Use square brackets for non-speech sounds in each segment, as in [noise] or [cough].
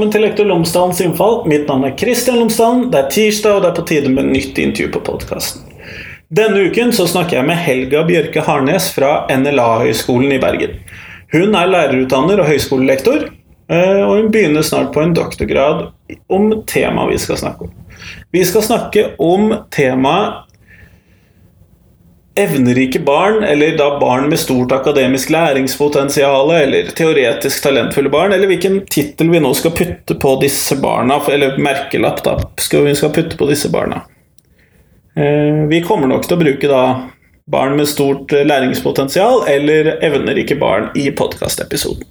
Velkommen til Lektor Lomsdalens innfall. Mitt navn er Kristian Lomsdalen. Det er tirsdag, og det er på tide med nytt intervju på podkasten. Denne uken så snakker jeg med Helga Bjørke Harnes fra NLA-høgskolen i Bergen. Hun er lærerutdanner og høyskolelektor, eh, og hun begynner snart på en doktorgrad om temaet vi skal snakke om. Vi skal snakke om temaet evnerike barn, eller da barn med stort akademisk læringspotensial, eller teoretisk talentfulle barn, eller hvilken tittel vi nå skal putte på disse barna, eller merkelapp da, skal vi skal putte på disse barna. Eh, vi kommer nok til å bruke da barn med stort læringspotensial eller evnerike barn i podkastepisoden.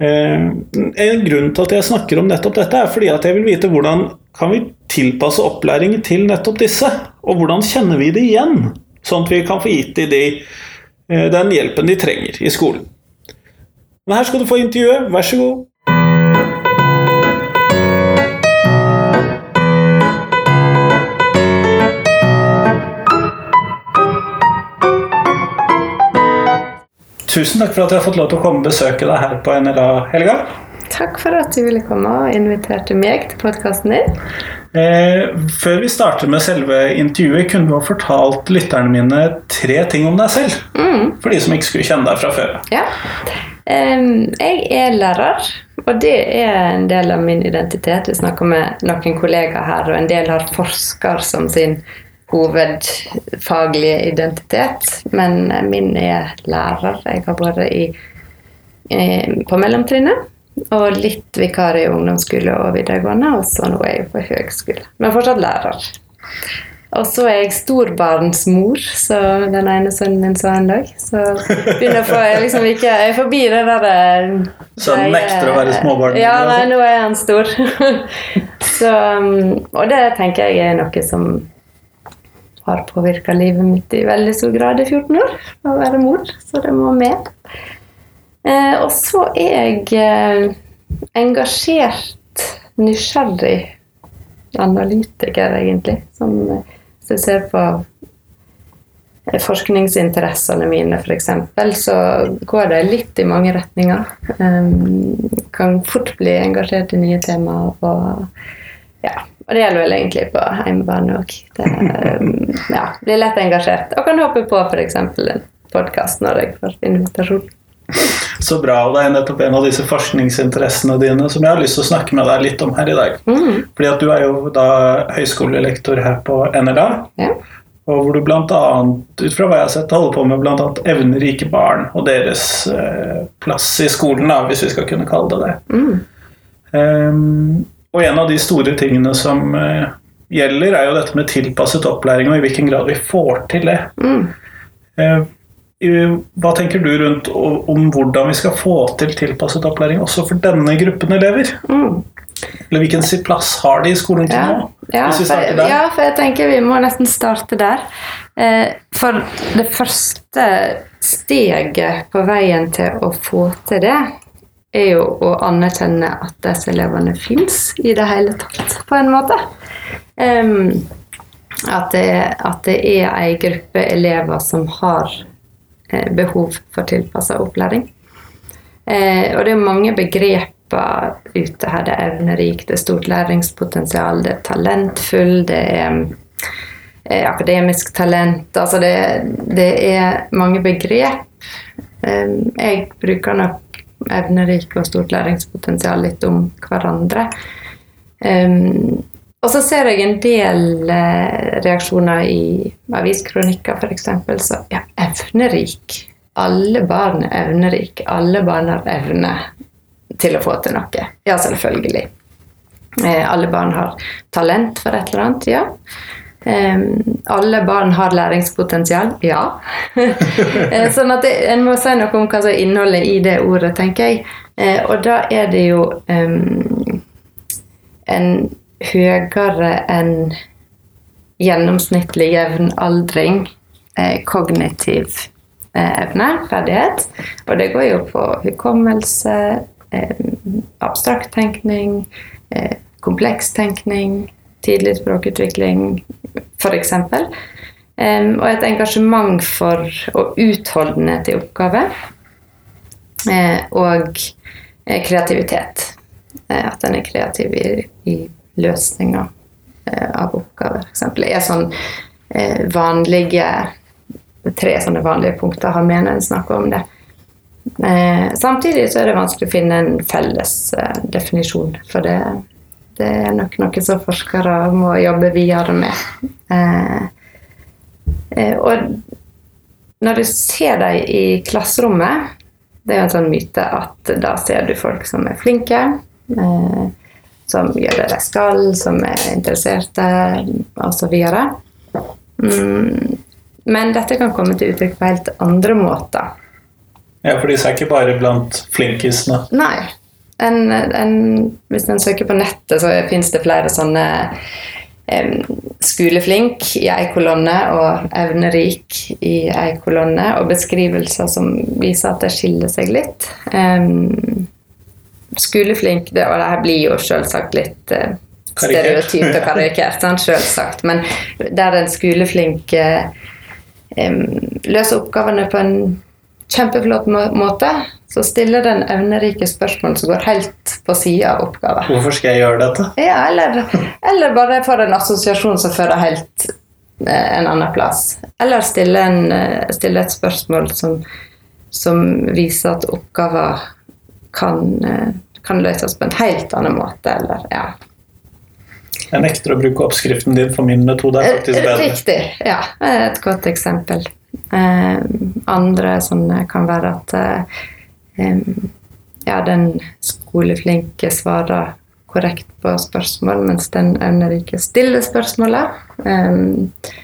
Eh, en grunn til at jeg snakker om nettopp dette, er fordi at jeg vil vite hvordan kan vi tilpasse opplæring til nettopp disse, og hvordan kjenner vi det igjen? Sånn at vi kan få gitt dem de, eh, den hjelpen de trenger i skolen. Men her skal du få intervjuet. Vær så god. Tusen takk for at jeg har fått lov til å komme og besøke deg her på NLA, Helga. Takk for at du ville komme og inviterte meg til podkasten din. Eh, før vi starter med selve intervjuet, kunne du ha fortalt lytterne mine tre ting om deg selv? Mm. For de som ikke skulle kjenne deg fra før. Ja. Jeg er lærer, og det er en del av min identitet. Vi snakker med noen kollegaer her, og en del har forsker som sin hovedfaglige identitet. Men min er lærer. Jeg har vært i, eh, på mellomtrinnet og litt vikar i ungdomsskole og videregående, og så nå er jeg på høgskole. Men fortsatt lærer. Og så er jeg storbarnsmor, så den ene sønnen min sa en dag. Så begynner få, jeg liksom ikke Jeg er forbi det der jeg... Så han nekter å være småbarn? Ja, nei, nå er han stor. [laughs] så, um, og det tenker jeg er noe som har påvirka livet mitt i veldig stor grad i 14 år. Å være mor. Så det må med. Eh, og så er jeg eh, engasjert, nysgjerrig analytiker, egentlig. Som, eh, jeg ser på eh, forskningsinteressene mine, f.eks., så går det litt i mange retninger. Eh, kan fort bli engasjert i nye temaer. Og, ja, og det gjelder vel egentlig på hjemmebane òg. Um, ja, blir lett engasjert. Og kan hoppe på f.eks. en podkast når jeg får invitasjon. [laughs] Så bra. Og det er nettopp en av disse forskningsinteressene dine som jeg har lyst til å snakke med deg litt om her i dag. Mm. Fordi at du er jo da høyskolelektor her på NLA. Ja. Og hvor du bl.a. ut fra hva jeg har sett, holder på med bl.a. evnerike barn og deres eh, plass i skolen, da, hvis vi skal kunne kalle det det. Mm. Um, og en av de store tingene som eh, gjelder, er jo dette med tilpasset opplæring, og i hvilken grad vi får til det. Mm. I- hva tenker du rundt om hvordan vi skal få til tilpasset opplæring også for denne gruppen elever? Mm. Eller hvilken plass har de i skolen til Ja. nå? Ja, for, ja, for jeg tenker vi må nesten starte der. Eh, for det første steget på veien til å få til det, er jo å anerkjenne at disse elevene fins i det hele tatt, på en måte. At, det, at det er ei gruppe elever som har behov for tilpassa opplæring. Eh, og det er mange begreper ute her. Det er evnerik, det er stort læringspotensial, det er talentfull, det er eh, akademisk talent. Altså det, det er mange begrep. Eh, jeg bruker nok evnerik og stort læringspotensial litt om hverandre. Um, og så ser jeg en del eh, reaksjoner i aviskronikker, f.eks. Så ja, evnerik. Alle barn er evnerike. Alle barn har evne til å få til noe. Ja, selvfølgelig. Eh, alle barn har talent for et eller annet. Ja. Eh, alle barn har læringspotensial. Ja. [laughs] Eh, sånn at det, En må si noe om hva som er innholdet i det ordet, tenker jeg. Eh, og da er det jo en høyere enn gjennomsnittlig jevn aldring eh, kognitiv eh, evne, ferdighet. Og det går jo på hukommelse, eh, abstrakt tenkning, eh, kompleks tenkning, tidlig språkutvikling, f.eks. Um, og et engasjement for og utholdenhet i oppgave. Eh, og eh, kreativitet. Eh, at en er kreativ i, i løsninger eh, av oppgaver, f.eks. er sånn eh, vanlige Tre sånne vanlige punkter har med en snakker om det. Eh, samtidig så er det vanskelig å finne en felles eh, definisjon, for det, det er nok noe som forskere må jobbe videre med. Eh, eh, og når du ser dem i klasserommet, det er jo en sånn myte at da ser du folk som er flinke, eh, som gjør det de skal, som er interesserte, osv. Mm, men dette kan komme til uttrykk på helt andre måter. Ja, for de er ikke bare blant flinkisene. Nei. En, en, hvis en søker på nettet, så finnes det flere sånne em, skoleflink i ei kolonne og evnerik i ei kolonne, og beskrivelser som viser at det skiller seg litt. Em, skoleflink, det, og det her blir jo selvsagt litt eh, stereotypt og [laughs] karikert, sant, selvsagt, men der en skoleflink eh, løser oppgavene på en kjempeflott må måte, så stiller den evnerike spørsmål som går helt på sida av oppgaven. Hvorfor skal jeg gjøre dette? Ja, eller, eller bare får en assosiasjon som fører helt eh, en annen plass. Eller stille, en, eh, stille et spørsmål som, som viser at oppgaver kan, eh, kan løses på en helt annen måte. Eller, ja. Jeg nekter å bruke oppskriften din, for min metode er faktisk bedre. Riktig. Ja, et godt eksempel. Eh, andre sånne kan være at eh, ja, den skoleflinke svarer korrekt på spørsmål, mens den evnerike stiller spørsmålet. stille spørsmålet.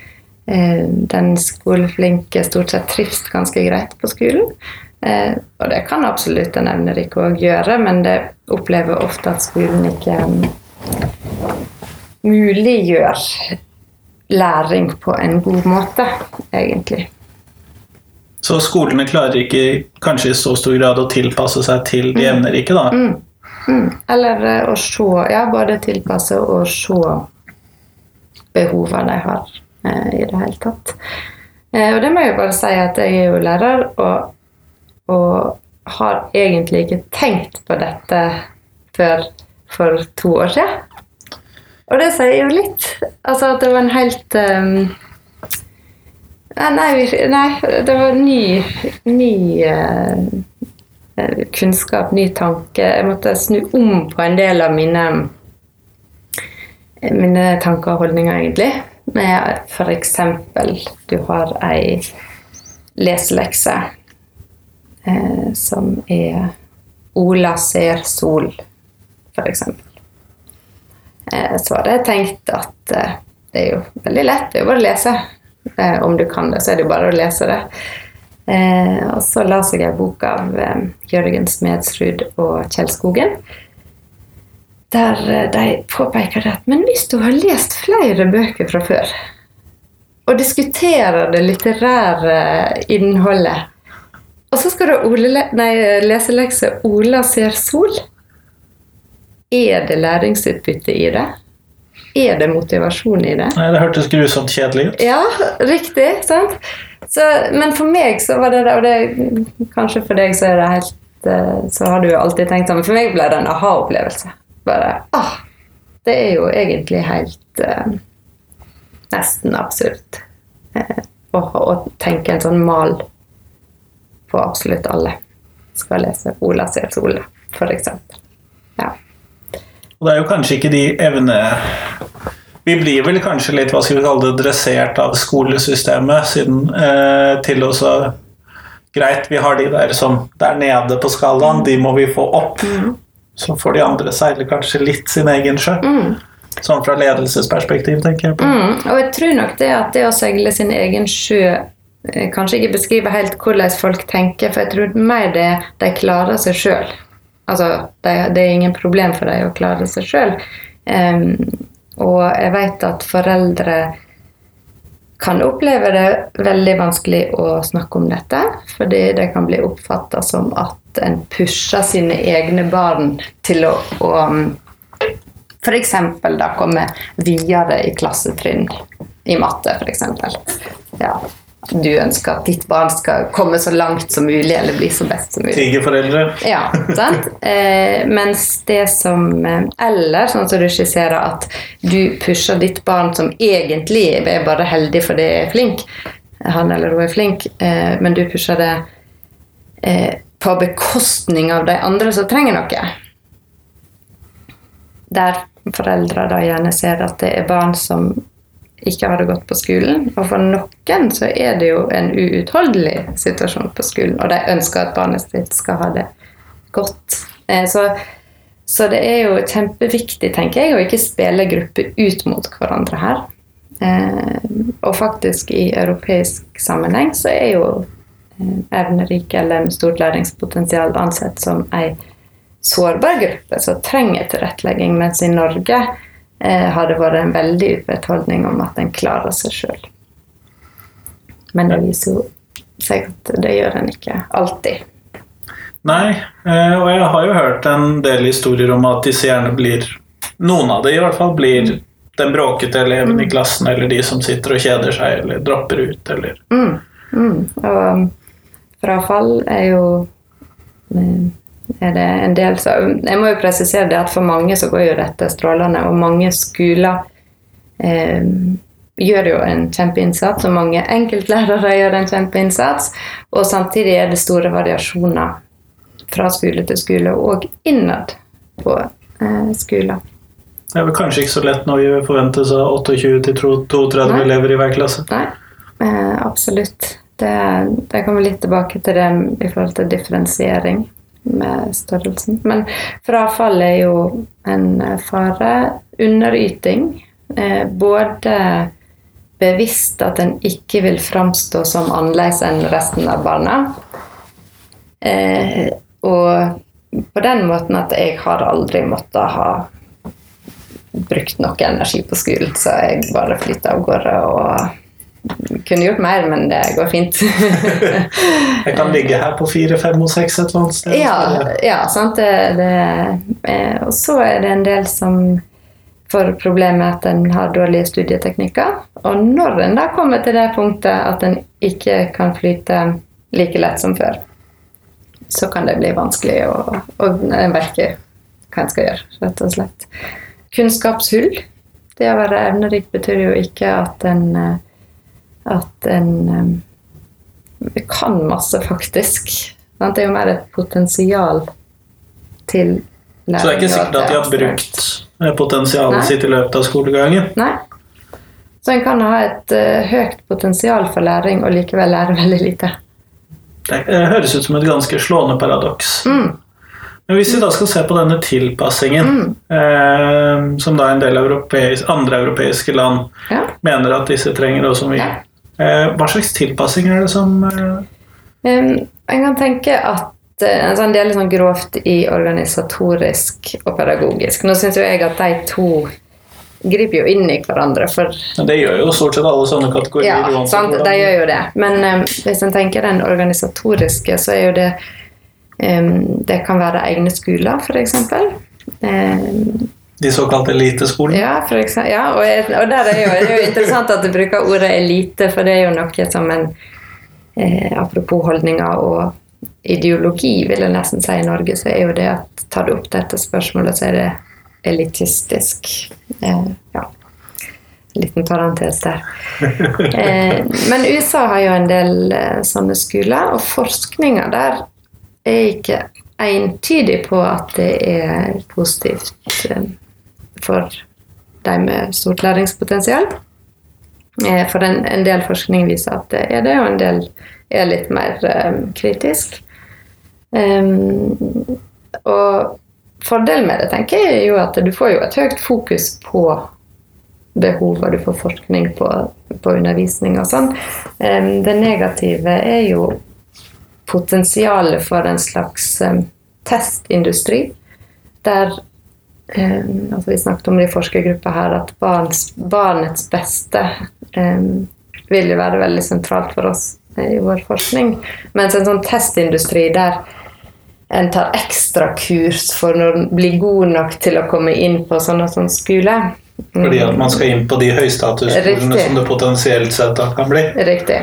den skoleflinke stort sett trives ganske greit på skolen. Eh, og det kan absolutt en evnerik òg gjøre, men det opplever ofte at skolen ikke um, muliggjør læring på en god måte, egentlig. Så skolene klarer ikke kanskje i så stor grad å tilpasse seg til de evnerike, da. Mm. Eller eh, å se Ja, både tilpasse og se behovene de har eh, i det hele tatt. Eh, og det må jeg bare si at jeg er jo lærer, og, og har egentlig ikke tenkt på dette før for to år siden. Og det sier jo litt. Altså at det var en helt um, Nei, nei, det var ny, ny eh, kunnskap, ny tanke. Jeg måtte snu om på en del av mine, mine tanker og holdninger, egentlig. Med f.eks. du har ei leselekse eh, som er 'Ola ser sol', f.eks. Eh, så hadde jeg tenkt at eh, det er jo veldig lett, det er jo bare å lese. Eh, om du kan det, så er det jo bare å lese det. Eh, og så leste jeg en bok av eh, Jørgen Smedsrud og Kjell Skogen. Der eh, de påpeker at men hvis du har lest flere bøker fra før, og diskuterer det litterære innholdet, og så skal du Ole, nei, leselekse 'Ola ser sol', er det læringsutbytte i det? Er det motivasjon i det? Nei, det hørtes grusomt kjedelig ut. Ja, riktig. sant? Så, men for meg så var det det, og det, kanskje for deg så er det helt eh, Så har du jo alltid tenkt sånn, men for meg ble det en aha-opplevelse. Bare ah, Det er jo egentlig helt eh, Nesten absurd eh, å, å tenke en sånn mal på absolutt alle. Skal lese Ola sola, for eksempel. Ja. Og det er jo kanskje ikke de evne... Vi blir vel kanskje litt hva skal vi kalle det, dressert av skolesystemet siden, eh, til så Greit, vi har de der som der nede på skalaen, de må vi få opp. Så får de andre seile kanskje litt sin egen sjø. Sånn fra ledelsesperspektiv, tenker jeg på. Mm, og jeg tror nok det at det å seile sin egen sjø kanskje ikke beskriver helt hvordan folk tenker, for jeg tror mer det de klarer seg sjøl. Altså, det, det er ingen problem for dem å klare seg sjøl. og jeg vet at foreldre kan oppleve det veldig vanskelig å snakke om dette, fordi det kan bli oppfatta som at en pusher sine egne barn til å, å f.eks. komme videre i klassetrinn i matte, f.eks. Ja. Du ønsker at ditt barn skal komme så langt som mulig, eller bli så best som mulig. Tigerforeldre. Ja, sant? [laughs] Eh, mens det som eh, Eller sånn som du skisserer, at du pusher ditt barn som egentlig er bare heldig fordi er flink, han eller hun er flink, eh, men du pusher det eh, på bekostning av de andre som trenger noe. Der foreldre da gjerne ser at det er barn som ikke hadde gått på skolen. Og for noen så er det jo en uutholdelig situasjon på skolen, og de ønsker at barnet sitt skal ha det godt. Eh, så, så det er jo kjempeviktig, tenker jeg, å ikke spille grupper ut mot hverandre her. Eh, og faktisk i europeisk sammenheng så er jo eh, evnerike eller med stort læringspotensial ansett som ei sårbar gruppe som trenger tilrettelegging, mens i Norge har det vært en veldig utbredt holdning om at en klarer seg sjøl. Men det viser jo seg at det gjør en ikke alltid. Nei, eh, og jeg har jo hørt en del historier om at disse gjerne blir Noen av de i hvert fall blir den bråkete eleven i klassen, eller de som sitter og kjeder seg, eller dropper ut, eller Mm, mm. Og um, frafall er jo eh, er det en del så, Jeg må jo presisere det at for mange så går jo dette strålende, og mange skoler eh, gjør jo en kjempeinnsats, og mange enkeltlærere gjør en kjempeinnsats. Og samtidig er det store variasjoner fra skole til skole, og innad på eh, skoler. Det er vel kanskje ikke så lett når vi forventes av 28 til 32 Nei. elever i hver klasse. Nei, eh, absolutt. Det, det kommer litt tilbake til det i forhold til differensiering med størrelsen. Men frafall er jo en eh, fare. Underyting. Eh, både bevisst at en ikke vil framstå som annerledes enn resten av barna. Eh, og på den måten at jeg har aldri måttet ha brukt noe energi på skolen, så jeg bare flytta av gårde og kunne gjort mer, men det går fint. [laughs] Jeg kan ligge her på 4, 5 og seks et eller annet sted. ja, ja, sant. Det, det, og så er det en del som får problemer med at en har dårlige studieteknikker. Og når en da kommer til det punktet at en ikke kan flyte like lett som før, så kan det bli vanskelig å, å merke hva en skal gjøre, rett og slett. Kunnskapshull. Det å være evnerik betyr jo ikke at en eh, at en kan masse, faktisk. Det er jo mer et potensial til læring. Så det er ikke sikkert at de har brukt eh, potensialet Nei. sitt i løpet av skolegangen. Nei. Så en kan ha et uh, høyt potensial for læring og likevel lære veldig lite. Det eh, høres ut som et ganske slående paradoks. Mm. Men hvis vi da skal se på denne tilpassingen, eh, som da en del europeis, andre europeiske land Ja. mener at disse trenger, og som vi Ja. Eh, Hva slags tilpassing er det som eh, en kan tenke at eh, altså en del sånn grovt i organisatorisk og pedagogisk. Nå syns jeg at de to griper jo inn i hverandre, for Det gjør jo stort sett alle sånne kategorier. Ja, sant, de gjør jo det. Men um, hvis en tenker den organisatoriske, så er jo det um, Det kan være egne skoler, f.eks. Um, De såkalte eliteskolene. ja, ja og, og der er jo, det er jo interessant at du bruker ordet elite, for det er jo noe som en eh, Apropos holdninger og ideologi, vil jeg nesten si i Norge, så er jo det at tar du opp dette spørsmålet, så er det elitistisk. Eh, ja. En liten parentes der. [laughs] Eh, men USA har jo en del eh, sånne skoler, og forskninga der er ikke entydig på at det er positivt eh, for de med stort læringspotensial. Eh, For en, en del forskning viser at det er det, og en del er litt mer um, kritisk. Um, og fordelen med det tenker jeg er jo at du får jo et høyt fokus på behov, og du får forskning på, på undervisning og sånn. Um, det negative er jo potensialet for en slags um, testindustri, der um, altså Vi snakket om det i forskergruppa her, at barns, barnets beste um, vil jo være veldig sentralt for oss eh, i vår forskning. Mens en sånn testindustri der en tar ekstra kurs for å bli god nok til å komme inn på sånn og sånn skole. Fordi at man skal inn på de høystatusskolene som det potensielt sett kan bli. Riktig.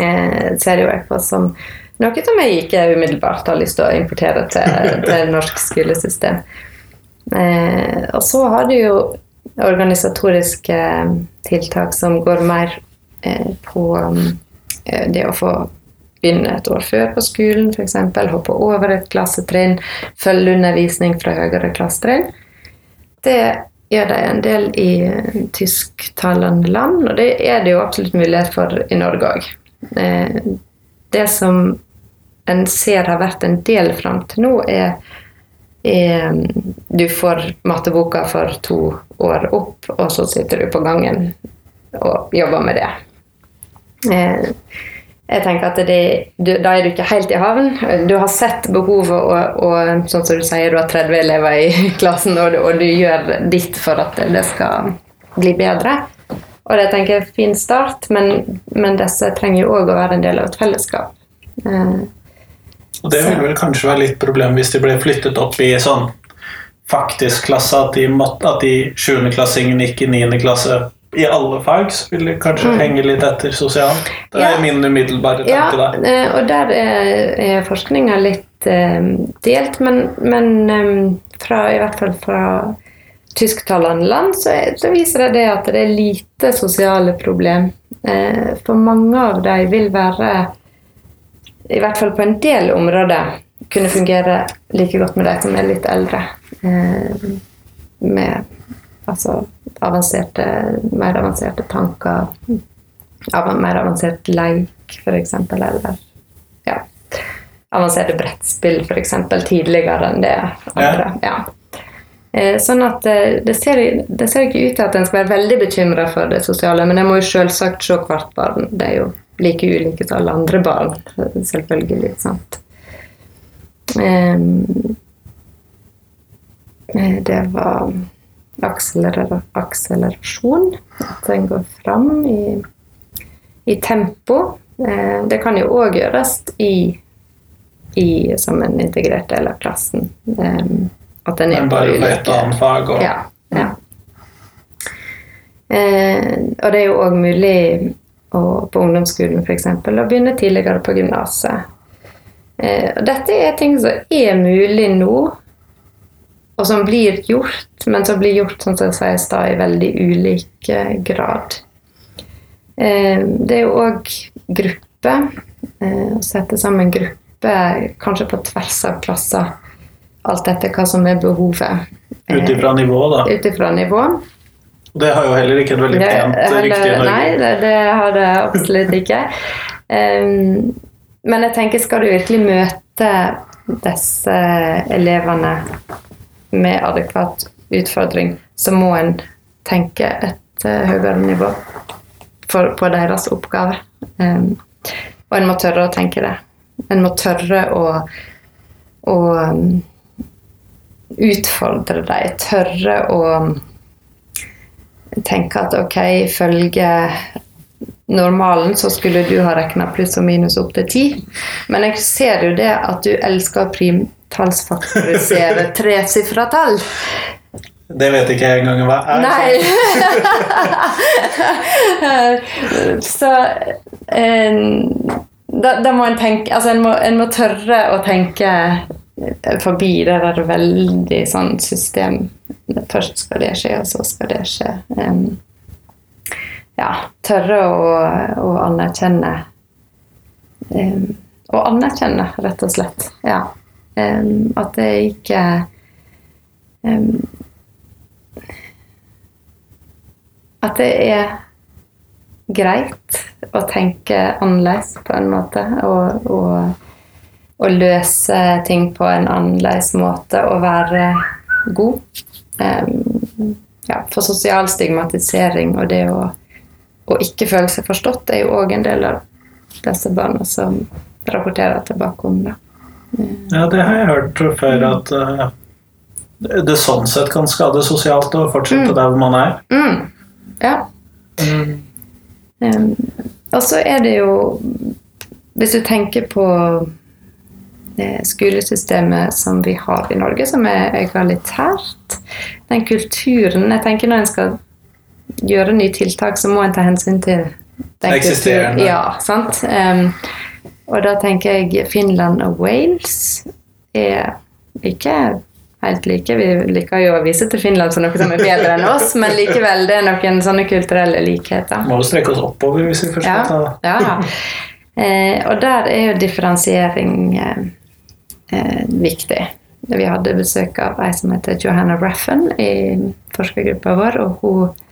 eh, ser jo jeg på som noe som jeg ikke umiddelbart har lyst til å importere til, til norsk skolesystem. Eh, og så har du jo organisatoriske tiltak som går mer eh, på eh, det å få begynne et år før på skolen, f.eks. Hoppe over et klassetrinn, følge undervisning fra høyere klassetrinn. Det gjør de en del i eh, tysktalende land, og det er det jo absolutt mulighet for i Norge òg. Eh, det som en ser har vært en del fram til nå, er Du får matteboka for to år opp, og så sitter du på gangen og jobber med det. Eh, jeg tenker at det, du, Da er du ikke helt i havn. Du har sett behovet, og, og sånn som du sier, du har 30 elever i [laughs] klassen, og, og, du gjør ditt for at det skal bli bedre. Og det tenker jeg er en fin start, men, men disse trenger jo òg å være en del av et fellesskap. Eh, og Det vil vel kanskje være litt problem hvis de ble flyttet opp i sånn faktisk klasse, at de, måtte, at de 7.-klassingene gikk i 9. klasse i alle fag, så vil det kanskje mm. henge litt etter sosialt. Det er ja. min umiddelbare tanke ja, der. Eh, og der er, er forskninga litt um, delt, men, men um, fra, i hvert fall fra tysktalende land så, så, viser det, det at det er lite sosiale problem. Uh, for mange av dem vil være i hvert fall på en del områder kunne fungere like godt med de som er litt eldre. Eh, med altså avanserte, mer avanserte tanker, mer avansert leik, f.eks., eller ja, avanserte brettspill, f.eks., tidligere enn det andre. Ja. Eh, sånn at eh, det ser, det ser, ikke ut til at en skal være veldig bekymra for det sosiale, men jeg må jo selvsagt se hvert barn. Det er jo like ulike som alle andre barn, selvfølgelig. sant? Um, det var akselerasjon. At den går fram i, i tempo. Uh, det kan jo òg gjøres i, i, som en integrert del av klassen. Um, at en er et annet fag? Og... Ja. ja. Uh, og det er jo òg mulig og på ungdomsskolen f.eks. Og begynne tidligere på gymnaset. Eh, dette er ting som er mulig nå, og som blir gjort, men som blir gjort som jeg sier, i veldig ulik eh, grad. Eh, det er òg grupper. Eh, å sette sammen grupper, kanskje på tvers av klasser. Alt etter hva som er behovet. Ut ifra nivå, da? Ut ifra nivå. Det har jo heller ikke et veldig pent rykte i Norge. Nei, det, det, har det absolutt ikke. Um, men jeg tenker, skal du virkelig møte disse elevene med adekvat utfordring, så må en tenke et uh, høyere nivå for, på deres oppgave. Um, og en må tørre å tenke det. En må tørre å, å um, utfordre dem, tørre å tenker at ok, ifølge normalen så skulle du ha regna pluss og minus opp til ti. Men jeg ser jo det at du elsker å primtallsfaktorisere [laughs] tresifra tall. Det vet ikke jeg engang hva er. Nei. [laughs] så en, da, da, må en tenke Altså en må, en må tørre å tenke forbi det der veldig sånn system Først skal det skje, og så skal det skje. Um, ja, tørre å, å anerkjenne um, Å anerkjenne, rett og slett. Ja. Um, at det ikke At det er greit å tenke annerledes på en måte. Og, og, og løse ting på en annerledes måte og være god ja, for sosial stigmatisering og det å, å ikke føle seg forstått er jo òg en del av disse barna som rapporterer tilbake om det. Ja, det har jeg hørt før, at uh, det sånn sett kan skade sosialt å fortsette mm. der hvor man er. Mm. Ja. Mm. Um, og så er det jo Hvis du tenker på skolesystemet som vi har i Norge, som er egalitært. Den kulturen Jeg tenker når en skal gjøre nye tiltak, så må en ta hensyn til den Eksisterende. Ja, sant. Um, og da tenker jeg Finland og Wales er ikke helt like. Vi liker jo å vise til Finland som noe som er bedre enn oss, men likevel, det er noen sånne kulturelle likheter. Må jo strekke oss oppover hvis vi først Ja, skal ta ja. Eh, og der er jo differensiering eh, eh, viktig. Vi hadde besøk av ei som heter Johanna Raffen i forskergruppa vår, og hun,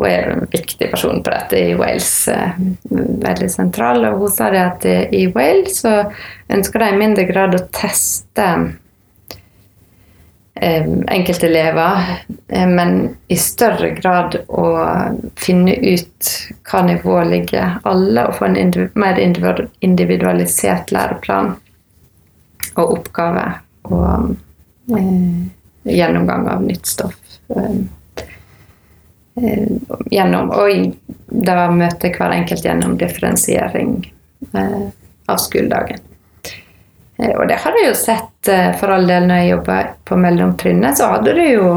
hun er en viktig person på dette i Wales. Eh, veldig sentral. Og hun sa det at eh, i Wales så ønsker de i mindre grad å teste eh, enkeltelever, men i større grad å finne ut hva nivå ligger alle, og få en mer individualisert læreplan og oppgave og eh, gjennomgang av nytt stoff. Eh, eh, gjennom, og da møter hver enkelt gjennom differensiering av skoledagen. Og det har jeg jo sett for all del når jeg jobba på mellomtrinnet, så hadde du jo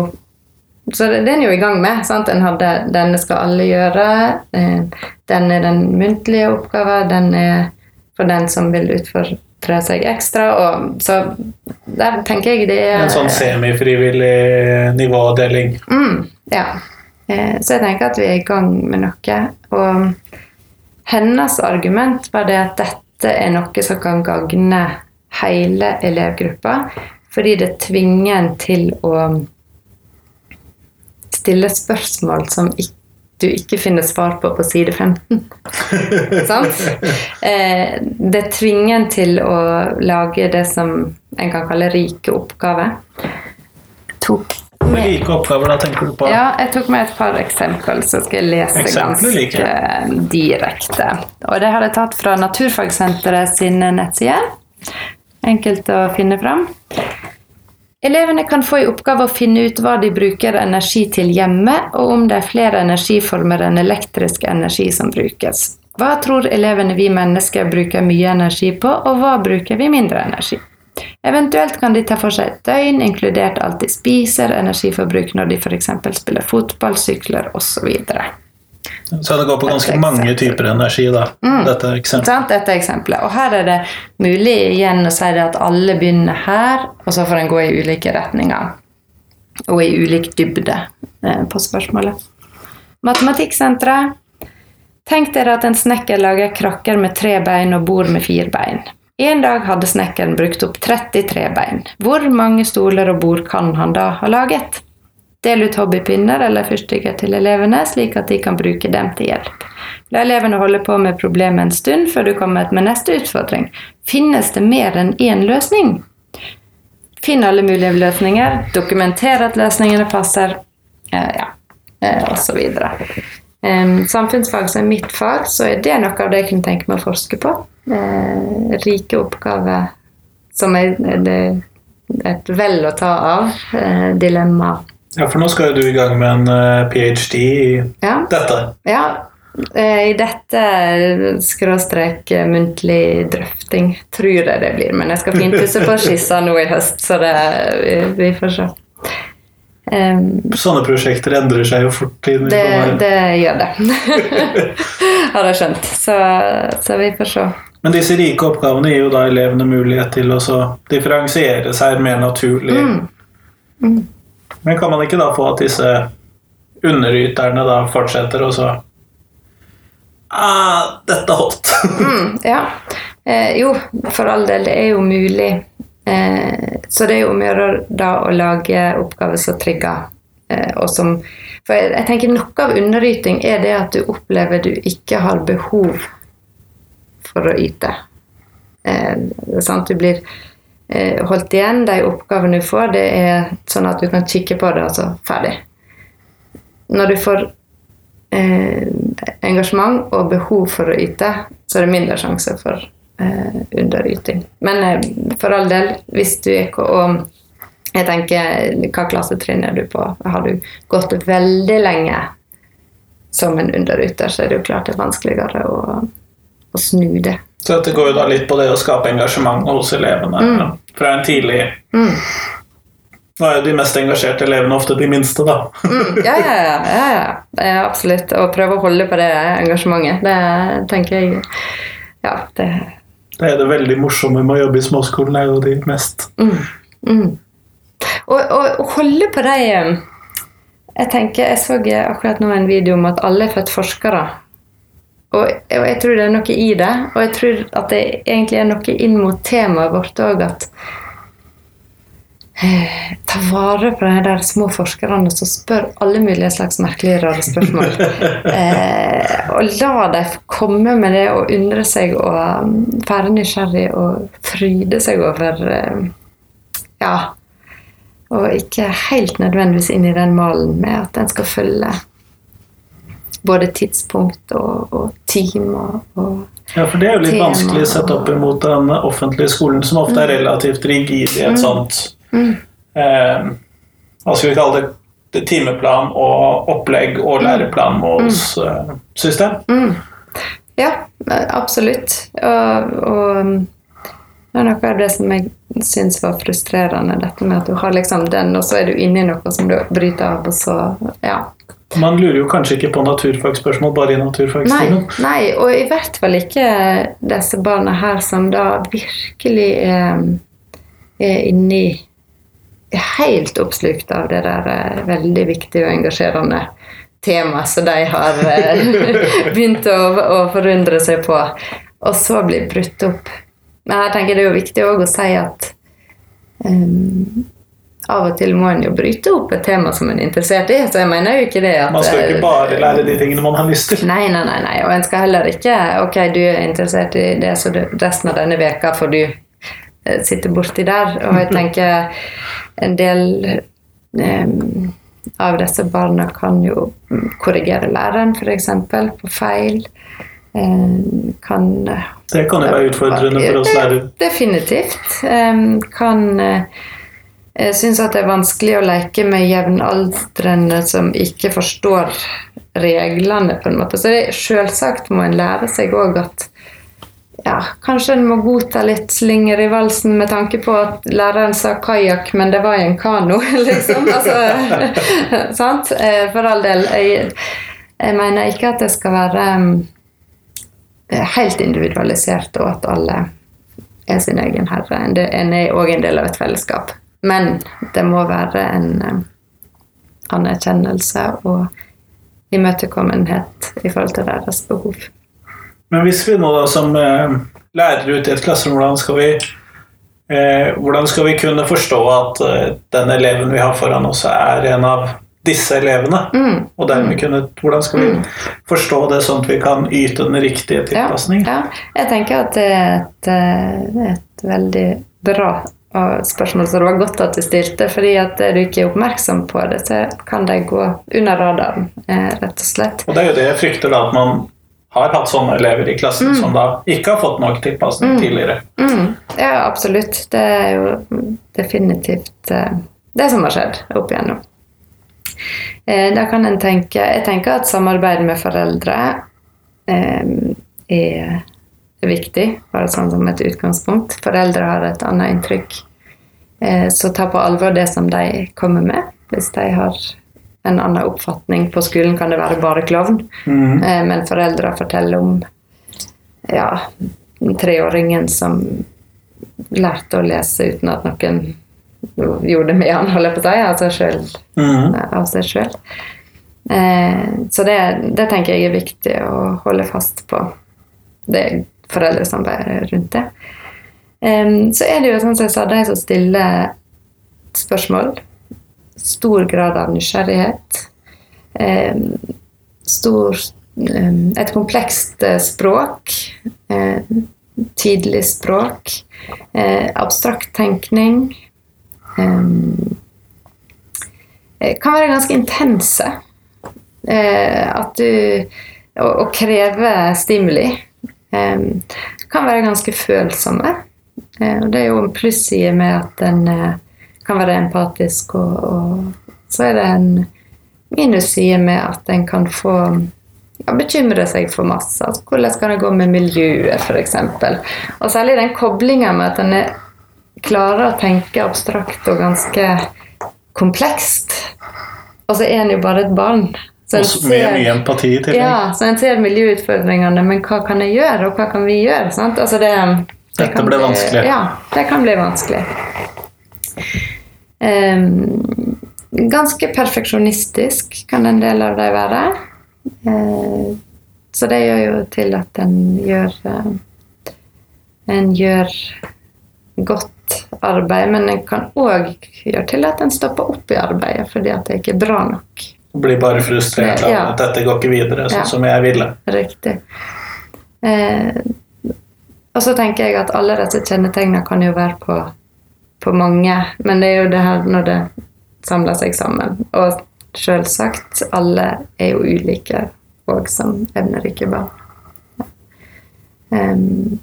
Så det, den er jo i gang med. sant? En hadde 'denne skal alle gjøre', 'den er den muntlige oppgaven', 'den er for den som vil utfordre seg ekstra'. Og, så der tenker jeg det er En sånn semifrivillig nivådeling. Mm, ja. Eh, Så jeg tenker at vi er i gang med noe. Og hennes argument var det at dette er noe som kan gagne hele elevgruppa, fordi det tvinger en til å stille spørsmål som ikk- du ikke finner svar på på side 15. [laughs] Sant? Eh, Det tvinger en til å lage det som en kan kalle rike oppgaver. Tok med Rike oppgaver, da tenker du på? ja, jeg tok med et par eksempel, så skal jeg lese Eksempler ganske ganske direkte. Og det har jeg tatt fra Naturfagsenteret sine nettsider. Enkelt å finne fram. Elevene kan få i oppgave å finne ut hva de bruker energi til hjemme, og om det er flere energiformer enn elektrisk energi som brukes. Hva tror elevene vi mennesker bruker mye energi på, og hva bruker vi mindre energi? Eventuelt kan de ta for seg et døgn, inkludert alt de spiser, energiforbruk når de f.eks. spiller fotball, sykler osv. Så det går på ganske mange typer energi, da. Mm. Dette eksempelet. Sant? Dette eksempelet. Og her er det mulig igjen å si at alle begynner her, og så får en gå i ulike retninger. Og i ulik dybde eh, på spørsmålet. Matematikksenteret. Tenk dere at en snekker lager krakker med tre bein og bord med fire bein. En dag hadde snekkeren brukt opp 33 bein. Hvor mange stoler og bord kan han da ha laget? Del ut hobbypinner eller fyrstikker til elevene, slik at de kan bruke dem til hjelp. La elevene holde på med problemet en stund før du kommer med neste utfordring. Finnes det mer enn én løsning? Finn alle mulige løsninger, dokumenter at løsningene passer, eh, ja, eh, osv. Samfunnsfag som er mitt fag, så er det noe av det jeg kunne tenke meg å forske på. Eh, rike oppgaver som er, et vel å ta av. Eh, dilemma. Ja, for nå skal jo du i gang med en eh, ph.d. i Ja, dette. ja. Eh, I dette skråstrek eh, muntlig drøfting tror jeg det blir. Men jeg skal finpusse på skissa nå i høst, så det, vi, vi får se. Um, Sånne prosjekter endrer seg jo fort. det, det gjør det. [laughs] Har jeg skjønt. Så, så vi får se. Men disse rike oppgavene gir jo da elevene mulighet til å så differensiere seg mer naturlig. Mm. Mm. Men kan man ikke da få at disse underyterne da fortsetter og så ah, Dette holdt. [laughs] Mm, ja. Eh, jo, for all del, det er jo mulig. Eh, så det er jo om å gjøre da å lage oppgaver som trigger, eh, og som For jeg, jeg tenker noe av underyting er det at du opplever du ikke har behov for å yte. Eh, sant? Du blir holdt igjen. De oppgavene du får, det er sånn at du kan kikke på det, altså ferdig. Når du får eh, engasjement og behov for å yte, så er det mindre sjanse for eh, underyting. Men eh, for all del, hvis du ikke og jeg tenker, Hva klassetrinn er du på? Har du gått veldig lenge som en underyter, så er det jo klart det er vanskeligere å, å snu det. Så dette går jo da litt på det å skape engasjement hos elevene Mm. fra en tidlig Mm. Nå er jo de mest engasjerte elevene ofte de minste, da. Mm, ja, ja, ja, ja, Det er absolutt. Å prøve å holde på det engasjementet, det tenker jeg Ja, det Det er det veldig morsomme med å jobbe i småskolen, er jo de mest mm, mm. Og, og holde på de eh, Jeg tenker, jeg så akkurat nå en video om at alle er født forskere. Og, og jeg tror det er noe i det. Og jeg tror at det egentlig er noe inn mot temaet vårt òg, at eh, Ta vare på de der små forskerne som spør alle mulige slags merkelige, rare spørsmål. [laughs] Eh, og la dem komme med det og undre seg og um, være nysgjerrig og fryde seg over eh, Ja. Og ikke helt nødvendigvis inn i den malen med at en skal følge både tidspunkt og, og team og, og Ja, for det er jo litt Tema vanskelig sett opp imot den offentlige skolen, som ofte er relativt rigid i et sånt Mm. eh, Hva skal vi kalle det? timeplan og opplegg og læreplannmålssystem. Mm. Ja, absolutt. Og, og det er noe av det som jeg syns var frustrerende, dette med at du har liksom den, og så er du inni noe som du bryter av, og så Ja. Man lurer jo kanskje ikke på naturfagsspørsmål bare i Nei, naturfagstimen. nei, og i hvert fall ikke disse barna her som da virkelig er, er inni er helt oppslukt av det der eh, veldig viktige og engasjerende temaet som de har eh, [laughs] begynt å, å forundre seg på, og så blir brutt opp. Men jeg tenker det er jo viktig òg å si at um, av og til må en jo bryte opp et tema som en er interessert i. Så jeg mener jo ikke det at Man skal jo eh, ikke bare lære de tingene man har lyst til. Nei, nei, nei, nei. Og en skal heller ikke Ok, du er interessert i det, så resten av denne veka får du eh, sitte borti der. Og jeg [laughs] tenker en del em, av disse barna kan jo korrigere læreren, f.eks. på feil. Em, kan Det kan jo være utfordrende for oss lærere. Definitivt. Kan eh, jeg syns at det er vanskelig å leke med jevnaldrende som ikke forstår reglene, på en måte. Så selvsagt må en lære seg òg at ja, kanskje en må godta litt slinger i valsen med tanke på at læreren sa kajakk, men det var i en kano, [laughs] liksom. Altså, [laughs] sant? Eh, For all del. Jeg, jeg mener ikke at det skal være um, helt individualisert, og at alle er sin egen herre. En er òg en del av et fellesskap. Men det må være en eh, anerkjennelse og imøtekommenhet i forhold til deres behov. Men hvis vi nå da som eh, lærere ute i et klasserom, hvordan skal vi eh, hvordan skal vi kunne forstå at eh, den eleven vi har foran oss, er en av disse elevene? Mm. Og dermed kunne, hvordan skal vi forstå det sånn at vi kan yte den riktige Ja, ja. Jeg tenker at det er et, eh, et veldig bra eh, spørsmål, som det var godt at du stilte. fordi at du ikke er oppmerksom på det, så kan det gå under radaren, eh, rett og slett. Og det er jo det jeg frykter, da, at man har hatt sånne elever i klassen som da ikke har fått nok tilpasning tidligere. Mm, ja, absolutt. Det er jo definitivt eh, det som har skjedd opp igjennom. Eh, da kan en tenke Jeg tenker at samarbeid med foreldre eh, er viktig, bare sånn som et utgangspunkt. Foreldre har et annet inntrykk. Eh, så ta på alvor det som de kommer med. Hvis de har en annen oppfatning på skolen, kan det være bare klovn. Mm. men foreldre forteller om ja, treåringen som lærte å lese uten at noen gjorde det med han, holder jeg på å si, altså selv, Mhm. av seg sjøl. Eh, så det, det tenker jeg er viktig å holde fast på. Det foreldresamarbeidet rundt det. Um, så er det jo sånn som jeg sa, de som stiller spørsmål. Stor grad av nysgjerrighet. Um, stor um, Et komplekst eh, språk. Eh, tidlig språk. Eh, abstrakt tenkning. Kan være ganske intense. At du Å, kreve stimuli kan være ganske følsomme. Eh, og det er jo en plusside med at en eh, kan være empatisk, og, og så er det en minusside med at en kan få ja, bekymre seg for masse. Altså, hvordan skal det gå med miljøet, f.eks. Og særlig den koblinga med at en er, klarer å tenke abstrakt og ganske komplekst. Og så er en jo bare et barn. Og med mye empati i tillegg. ja, så en ser miljøutfordringene, men hva kan jeg gjøre, og hva kan vi gjøre? Sant? Altså det, det Dette ble bli- vanskelig. Ja, det kan bli vanskelig. Um, ganske perfeksjonistisk kan en del av dem være. Uh, så det gjør jo til at en gjør uh, En gjør godt arbeid, men en kan òg gjøre til at en stopper opp i arbeidet fordi at det ikke er bra nok. Blir bare frustrert av Ja. at dette går ikke videre sånn Ja. som jeg ville. Riktig. Eh, og så tenker jeg at alle disse kjennetegnene kan jo være på, på mange, men det er jo det her når det samler seg sammen. Og selvsagt, alle er jo ulike og som evnerike barn. Em,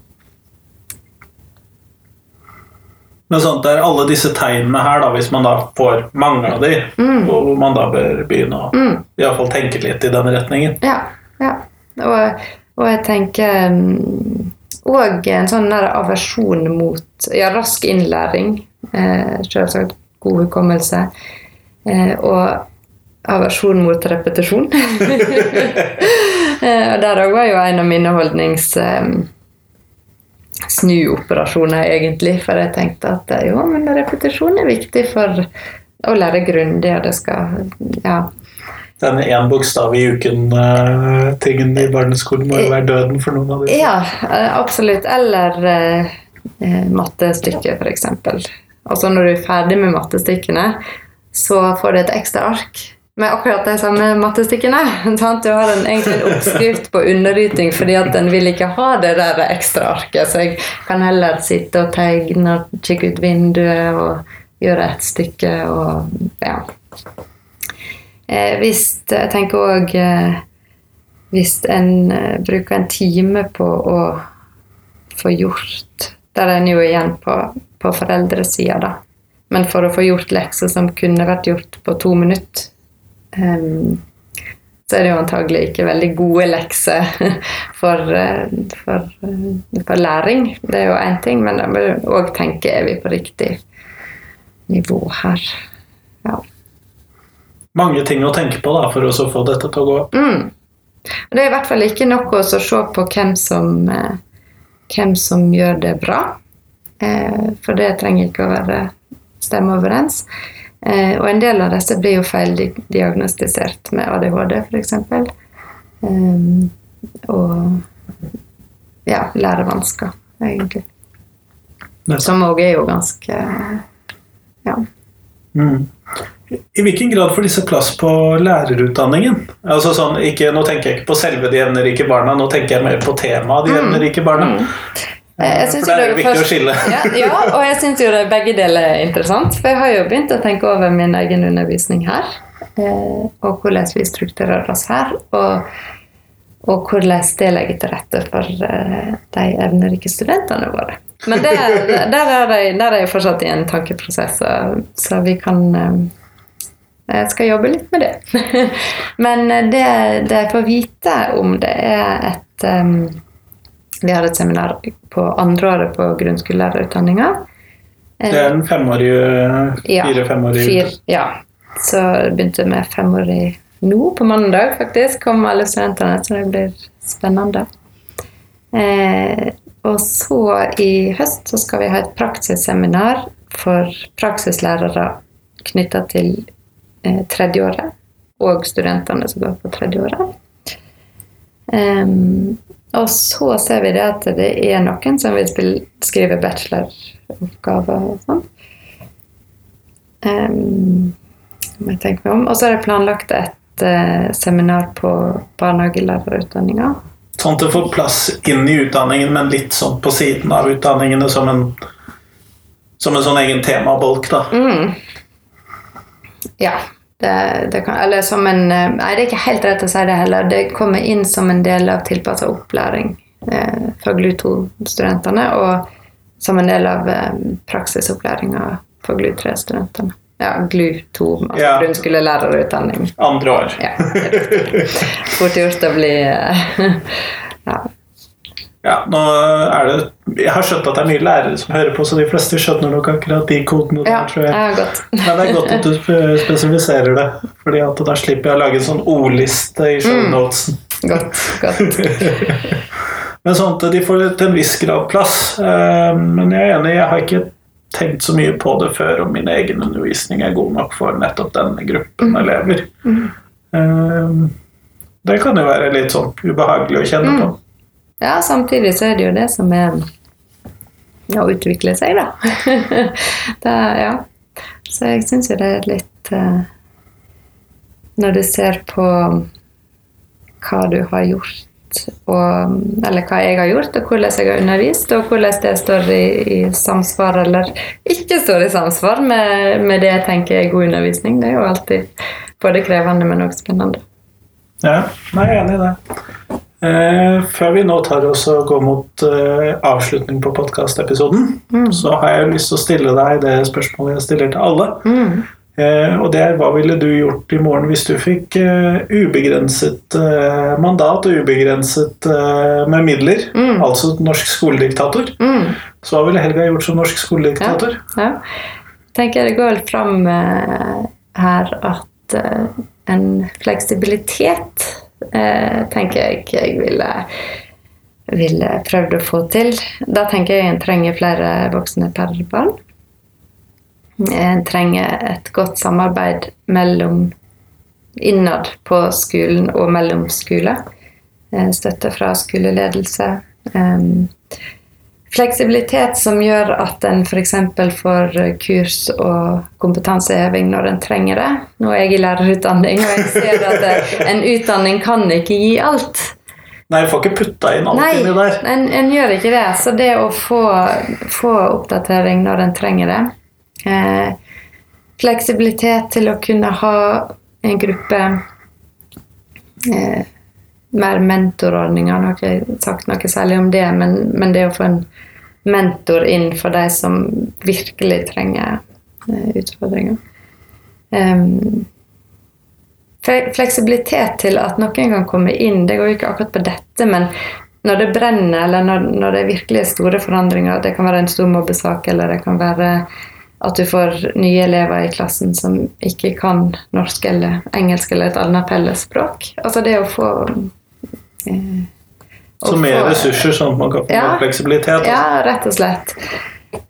Men sånn, det er alle disse tegnene her, da, hvis man da får mange av de, mm. hvor man da bør begynne å mm. i fall tenke litt i den retningen. Ja. ja. Og, og jeg tenker mm, Og en sånn der aversjon mot ja, rask innlæring. Eh, Selvsagt god hukommelse. Eh, og aversjon mot repetisjon. [laughs] eh, og der òg var jo en av mine holdnings... Eh, snuoperasjoner, egentlig. For jeg tenkte at eh, jo, men repetisjon er viktig for å lære grundig, og det skal Ja. Denne én bokstav i uken-tingen i barneskolen må jo være døden for noen av disse. Ja, eh, absolutt. Eller eh, eh, mattestykket, f.eks. Altså så når du er ferdig med mattestykkene, så får du et ekstra ark med akkurat de samme mattestykkene. [laughs] Sant? Du har en, egentlig en oppskrift på underyting fordi at en vil ikke ha det der ekstra arket. Så jeg kan heller sitte og tegne og kikke ut vinduet og gjøre et stykke og ja. Eh, hvis jeg tenker òg eh, hvis en eh, bruker en time på å få gjort Der er en jo igjen på, på foreldresida, da. Men for å få gjort lekser som kunne vært gjort på to minutter, em, så er det jo antagelig ikke veldig gode lekser [laughs] for, eh, for, eh, for læring. Det er jo én ting, men da må du òg tenke er vi på riktig nivå her. Ja. Mange ting å tenke på da, for å få dette til å gå. Mm. Det er i hvert fall ikke nok å se på hvem som, eh, hvem som gjør det bra. For det trenger ikke å være stemme overens. Eh, og en del av disse blir jo feildiagnostisert med ADHD, f.eks. Um, og ja, lærevansker, egentlig. Som òg er jo ganske ja. Mm. I hvilken grad får disse plass på lærerutdanningen? Altså sånn, ikke, nå tenker jeg ikke på selve de evnerike barna, nå tenker jeg mer på temaet de evnerike barna. Eh, jeg synes For det er viktig først- å skille. Ja, ja, og jeg syns jo det begge deler er interessant. For jeg har jo begynt å tenke over min egen undervisning her. Eh, og hvordan vi strukturerer oss her. Og, og hvordan det legger til rette for eh, de evnerike studentene våre. Men det, der, er jeg, der er jeg fortsatt i en tankeprosess, så, så vi kan eh, jeg skal jobbe litt med det. [laughs] Men det, det jeg får vite om det, er et Vi hadde et seminar på andreåret på grunnskolelærerutdanninga. Det er en femårig, fire-femårig Fire, ja. Så jeg begynte med femårig nå, på mandag faktisk. Kom alle studentene, så det blir spennende. Eh, og så i høst så skal vi ha et praksisseminar for praksislærere knytta til eh, tredjeåret. Og studentene som går på tredjeåret. Em, og så ser vi det at det er noen som vil skrive bacheloroppgaver og sånn. Um, må jeg tenke meg om. Og så er det planlagt et uh, seminar på barnehagelærerutdanninga. Sånn at det får plass inn i utdanningen, men litt sånn på siden av utdanningene som en, som en sånn egen temabolk, da. Mm. Ja. Det, det kan, eller som en eh, Nei, det er ikke helt rett å si det heller. Det kommer inn som en del av tilpassa opplæring eh, for GLU2-studentene, og som en del av eh, praksisopplæringa for GLU3-studentene. Ja, GLU2, altså Ja. grunnskolelærerutdanning. Andre år. Ja. [laughs] Fort gjort å bli eh, [laughs] ja. Ja, nå er det Jeg har skjønt at det er mye lærere som hører på, så de fleste skjønner nok akkurat de kodene Ja, der, tror jeg. ja, godt. [laughs] Men det er godt at du spesifiserer det, Fordi at da slipper jeg å lage en sånn ordliste i shownotesen. Godt, godt. [laughs] Men sånn at de får til en viss grad plass. Eh, Men jeg er enig, jeg har ikke tenkt så mye på det før om min egen undervisning er god nok for nettopp denne gruppen elever. Mm. Det kan jo være litt sånn ubehagelig å kjenne på. Ja, samtidig så er det jo det som er å utvikle seg, da. [laughs] det, ja. Så jeg syns jo det er litt uh, Når du ser på hva du har gjort, og, eller hva jeg har gjort, og hvordan jeg har undervist, og hvordan det står i, i samsvar eller ikke står i samsvar med, med det jeg tenker er god undervisning. Det er jo alltid både krevende, men også spennende. Ja, jeg er enig i det. Eh, før vi nå tar oss og går mot eh, avslutning på podkastepisoden, så har jeg lyst til å stille deg det spørsmålet jeg stiller til alle. Eh, og det er hva ville du gjort i morgen hvis du fikk eh, ubegrenset eh, mandat og ubegrenset eh, med midler? Altså norsk skolediktator. Mm. Så hva ville Helga gjort som norsk skolediktator? Ja. tenker det går vel fram eh, her at en fleksibilitet eh, tenker jeg jeg ville, ville prøvd å få til. Da tenker jeg en trenger flere voksne per barn. En trenger et godt samarbeid mellom innad på skolen og mellom skoler. Eh, Støtte fra skoleledelse. Fleksibilitet som gjør at en f.eks. får kurs og kompetanseheving når en trenger det. Nå er jeg i lærerutdanning, og jeg ser at en utdanning kan ikke gi alt. Nei, du får ikke putta inn alt Nei, inni der. en, en gjør ikke det. Så det å få, få oppdatering når en trenger det eh, Fleksibilitet til å kunne ha en gruppe eh, mer mentorordninger. Nå har ikke sagt noe særlig om det, men, men det å få en mentor inn for de som virkelig trenger eh, utfordringer. Um, fleksibilitet til at noen kan komme inn, det går jo ikke akkurat på dette, men når det brenner, eller når, når det virkelig er store forandringer, det kan være en stor mobbesak, eller det kan være at du får nye elever i klassen som ikke kan norsk eller engelsk eller et annet fellesspråk. Altså det å få Så mer ressurser, sånn at man kan få Ja. mer fleksibilitet. ja, rett og slett.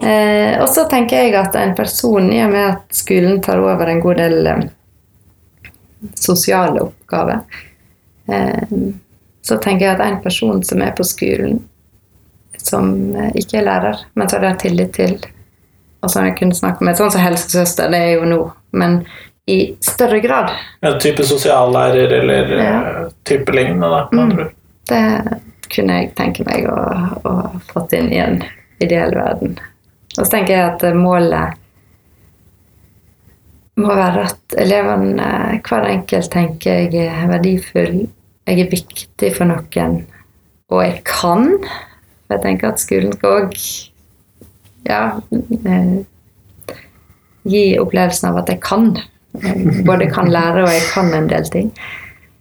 Eh, og så tenker jeg at en person, i og med at skolen tar over en god del eh, sosiale oppgaver, eh, så tenker jeg at en person som er på skolen, som eh, ikke er lærer, men som de har tillit til, og som jeg kunne snakke med, sånn som helsesøster, det er jo nå, men i større grad. En type sosiallærer eller Ja. eh, type lignende, da. Mm. Det kunne jeg tenke meg å, å fått inn i en ideell verden. Og så tenker jeg at målet må være at elevene, hver enkelt, tenker jeg er verdifull, jeg er viktig for noen, og jeg kan. For jeg tenker at skolen skal òg ja, eh, gi opplevelsen av at jeg kan. Jeg både kan lære og jeg kan en del ting.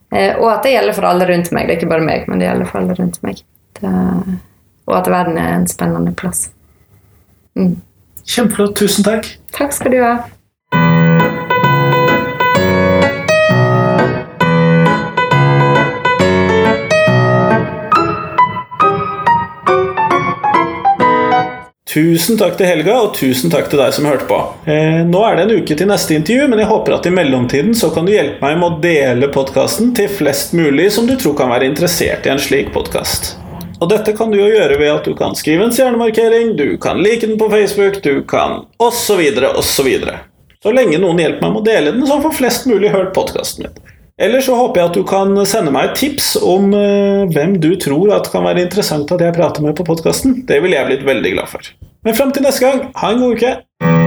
Eh, og at det gjelder for alle rundt meg. Det er ikke bare meg, men det gjelder for alle rundt meg. Det, og at verden er en spennende plass. Mm. Kjempeflott. Tusen takk. Takk skal du ha. Tusen takk til Helga, og tusen takk til deg som hørte på. Eh, nå er det en uke til neste intervju, men jeg håper at i mellomtiden så kan du hjelpe meg med å dele podkasten til flest mulig som du tror kan være interessert i en slik podkast. Og dette kan du jo gjøre ved at du kan skrive en stjernemarkering, du kan like den på Facebook, du kan osv., osv. Så så lenge noen hjelper meg med å dele den, så får flest mulig hørt podkasten min. Eller så håper jeg at du kan sende meg et tips om eh, hvem du tror at kan være interessant at jeg prater med på podkasten. Det ville jeg blitt veldig glad for. Men fram til neste gang, ha en god uke!